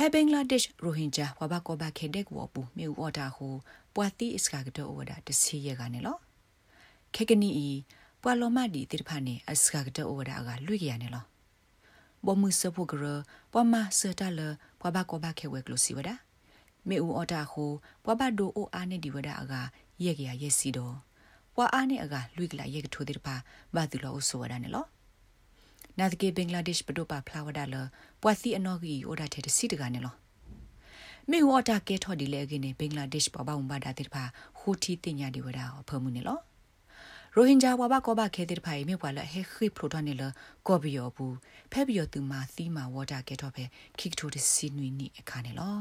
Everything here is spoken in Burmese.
ဖဲဘင်္ဂလားဒေ့ရှ်ရိုဟင်ဂျာဝဘကောဘခေဒက်ဝပူမြေဥအော်တာဟိုပွာတိအစကာကတော့ဝဒတစီရကနေလောခေကနီဤပွာလောမဒီတိဖာနေအစကာကတော့ဝဒကလွိရနေလောဘမှုစပုဂရပွာမစတလပွာဘကောဘခေဝဲကလိုစီဝဒမေဥအော်တာဟိုပွာဘဒိုအိုအာနေဒီဝဒအကရက်ရရက်စီတော့ပွာအာနေအကလွိကလာရက်ကထိုတိဖာဘာတူလောဆိုဝဒနေလော နာတကေဘင်္ဂလားဒေ့ရှ်ပဒိုပါဖလာဝဒါလပွာစီအနော်ဂီအိုဒါတဲ့စီတကနေလောမေဝတာကေထော်ဒီလေကင်းနေဘင်္ဂလားဒေ့ရှ်ပပဝမ်ဘာဒါတိဖာဟူတီတင်ညာဒီဝဒါဖမှုနေလောရိုဟင်ဂျာဝါဘကောဘခဲတဲ့ဖိုင်မြေပွာလဟေခိပရိုတနေလကောဘီယောဘူးဖဲဘီယောတူမာသီမာဝါတာကေထော်ပဲခိကထိုဒီစီနွီနီအခါနေလော